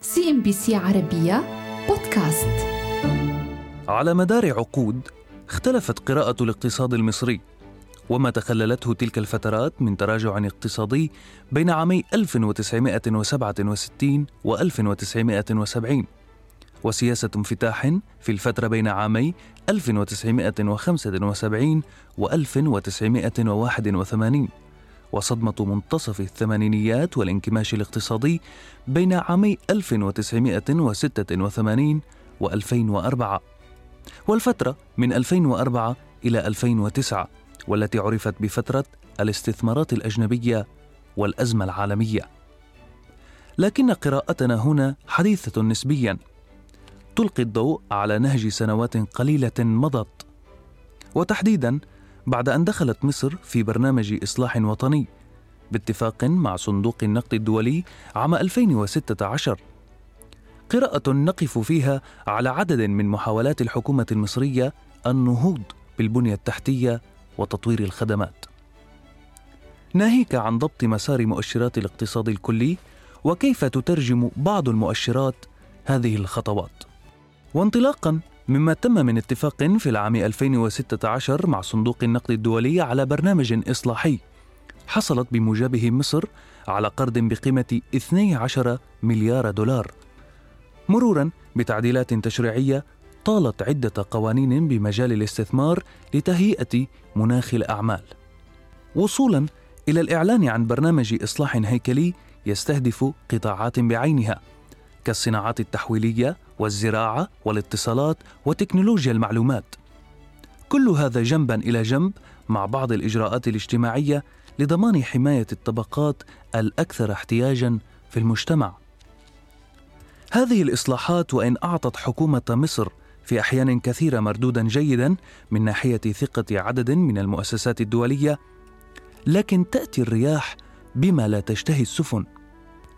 CNBC عربية بودكاست. على مدار عقود اختلفت قراءة الاقتصاد المصري وما تخللته تلك الفترات من تراجع اقتصادي بين عامي 1967 و 1970 وسياسة انفتاح في الفترة بين عامي 1975 و 1981 وصدمة منتصف الثمانينيات والانكماش الاقتصادي بين عامي 1986 و 2004 والفترة من 2004 إلى 2009 والتي عرفت بفترة الاستثمارات الأجنبية والأزمة العالمية. لكن قراءتنا هنا حديثة نسبيا تلقي الضوء على نهج سنوات قليلة مضت. وتحديدا بعد أن دخلت مصر في برنامج إصلاح وطني باتفاق مع صندوق النقد الدولي عام 2016 قراءة نقف فيها على عدد من محاولات الحكومة المصرية النهوض بالبنية التحتية وتطوير الخدمات. ناهيك عن ضبط مسار مؤشرات الاقتصاد الكلي وكيف تترجم بعض المؤشرات هذه الخطوات. وانطلاقا مما تم من اتفاق في العام 2016 مع صندوق النقد الدولي على برنامج إصلاحي. حصلت بموجبه مصر على قرض بقيمة 12 مليار دولار. مرورا بتعديلات تشريعية طالت عدة قوانين بمجال الاستثمار لتهيئة مناخ الأعمال. وصولا إلى الإعلان عن برنامج إصلاح هيكلي يستهدف قطاعات بعينها. كالصناعات التحويلية والزراعة والاتصالات وتكنولوجيا المعلومات. كل هذا جنبا إلى جنب مع بعض الإجراءات الاجتماعية لضمان حماية الطبقات الأكثر احتياجا في المجتمع. هذه الإصلاحات وإن أعطت حكومة مصر في أحيان كثيرة مردودا جيدا من ناحية ثقة عدد من المؤسسات الدولية لكن تأتي الرياح بما لا تشتهي السفن.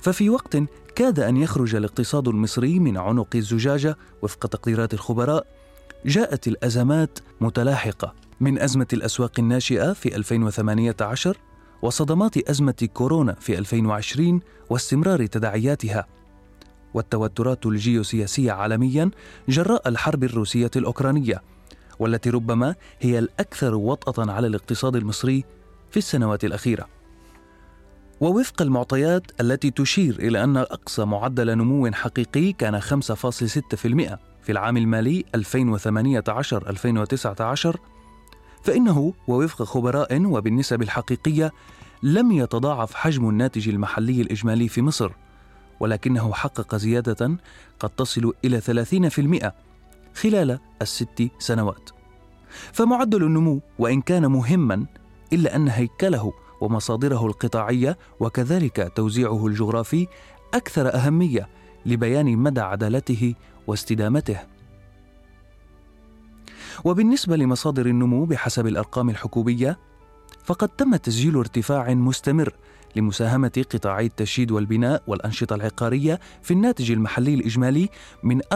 ففي وقت كاد أن يخرج الاقتصاد المصري من عنق الزجاجة وفق تقديرات الخبراء جاءت الأزمات متلاحقة. من أزمة الأسواق الناشئة في 2018 وصدمات أزمة كورونا في 2020 واستمرار تداعياتها. والتوترات الجيوسياسية عالميا جراء الحرب الروسية الأوكرانية والتي ربما هي الأكثر وطأة على الاقتصاد المصري في السنوات الأخيرة. ووفق المعطيات التي تشير إلى أن أقصى معدل نمو حقيقي كان 5.6% في العام المالي 2018-2019 فإنه ووفق خبراء وبالنسب الحقيقية لم يتضاعف حجم الناتج المحلي الإجمالي في مصر ولكنه حقق زيادة قد تصل إلى 30% خلال الست سنوات. فمعدل النمو وإن كان مهما إلا أن هيكله ومصادره القطاعية وكذلك توزيعه الجغرافي أكثر أهمية لبيان مدى عدالته واستدامته. وبالنسبة لمصادر النمو بحسب الأرقام الحكومية فقد تم تسجيل ارتفاع مستمر لمساهمة قطاعي التشييد والبناء والأنشطة العقارية في الناتج المحلي الإجمالي من 14%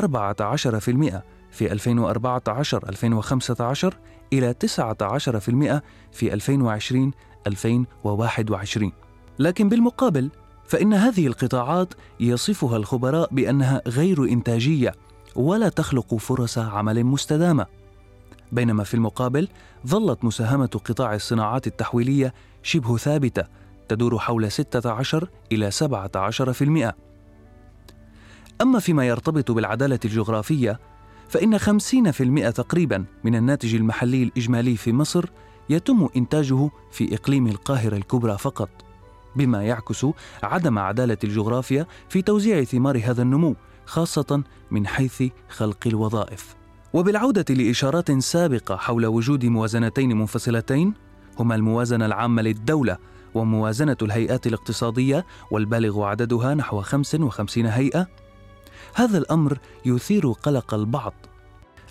في 2014-2015 إلى 19% في 2020 2021 لكن بالمقابل فإن هذه القطاعات يصفها الخبراء بأنها غير إنتاجية ولا تخلق فرص عمل مستدامة بينما في المقابل ظلت مساهمة قطاع الصناعات التحويلية شبه ثابتة تدور حول 16 إلى 17%. أما فيما يرتبط بالعدالة الجغرافية فإن 50% تقريبا من الناتج المحلي الإجمالي في مصر يتم إنتاجه في إقليم القاهرة الكبرى فقط بما يعكس عدم عدالة الجغرافيا في توزيع ثمار هذا النمو خاصة من حيث خلق الوظائف. وبالعودة لإشارات سابقة حول وجود موازنتين منفصلتين هما الموازنة العامة للدولة وموازنة الهيئات الاقتصادية والبالغ عددها نحو 55 هيئة. هذا الأمر يثير قلق البعض.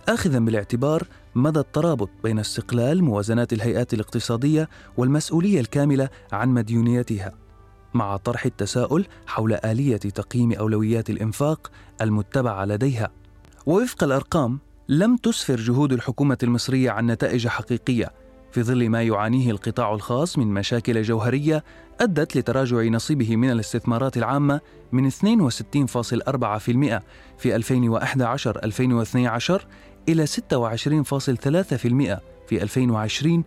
آخذا بالاعتبار مدى الترابط بين استقلال موازنات الهيئات الاقتصادية والمسؤولية الكاملة عن مديونيتها مع طرح التساؤل حول آلية تقييم أولويات الإنفاق المتبعة لديها. ووفق الأرقام لم تسفر جهود الحكومة المصرية عن نتائج حقيقية في ظل ما يعانيه القطاع الخاص من مشاكل جوهرية أدت لتراجع نصيبه من الاستثمارات العامة من 62.4% في 2011-2012 إلى 26.3% في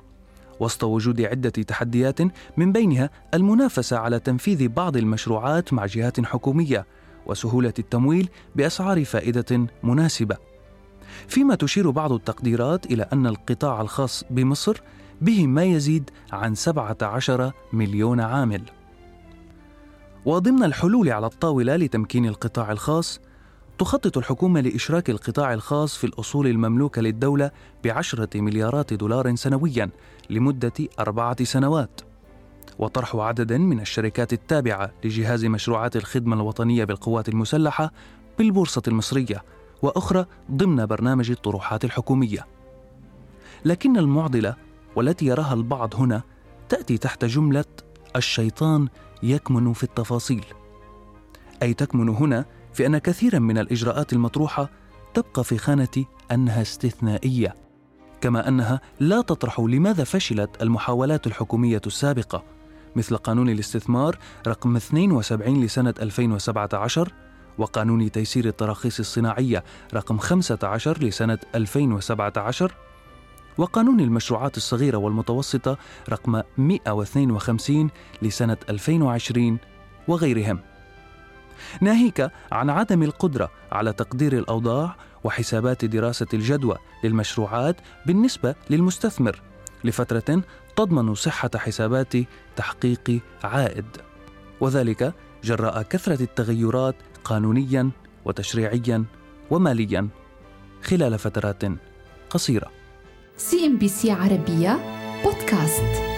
2020-2021 وسط وجود عدة تحديات من بينها المنافسة على تنفيذ بعض المشروعات مع جهات حكومية وسهولة التمويل بأسعار فائدة مناسبة. فيما تشير بعض التقديرات إلى أن القطاع الخاص بمصر به ما يزيد عن 17 مليون عامل. وضمن الحلول على الطاولة لتمكين القطاع الخاص تخطط الحكومة لإشراك القطاع الخاص في الأصول المملوكة للدولة بعشرة مليارات دولار سنويا لمدة أربعة سنوات. وطرح عدد من الشركات التابعة لجهاز مشروعات الخدمة الوطنية بالقوات المسلحة بالبورصة المصرية وأخرى ضمن برنامج الطروحات الحكومية. لكن المعضلة والتي يراها البعض هنا تأتي تحت جملة الشيطان يكمن في التفاصيل. أي تكمن هنا في أن كثيرا من الإجراءات المطروحة تبقى في خانة أنها استثنائية كما أنها لا تطرح لماذا فشلت المحاولات الحكومية السابقة مثل قانون الاستثمار رقم 72 لسنة 2017 وقانون تيسير التراخيص الصناعية رقم 15 لسنة 2017 وقانون المشروعات الصغيرة والمتوسطة رقم 152 لسنة 2020 وغيرهم. ناهيك عن عدم القدرة على تقدير الأوضاع وحسابات دراسة الجدوى للمشروعات بالنسبة للمستثمر لفترة تضمن صحة حسابات تحقيق عائد. وذلك جراء كثرة التغيرات قانونيا وتشريعيا وماليا خلال فترات قصيرة. CNBC عربية بودكاست.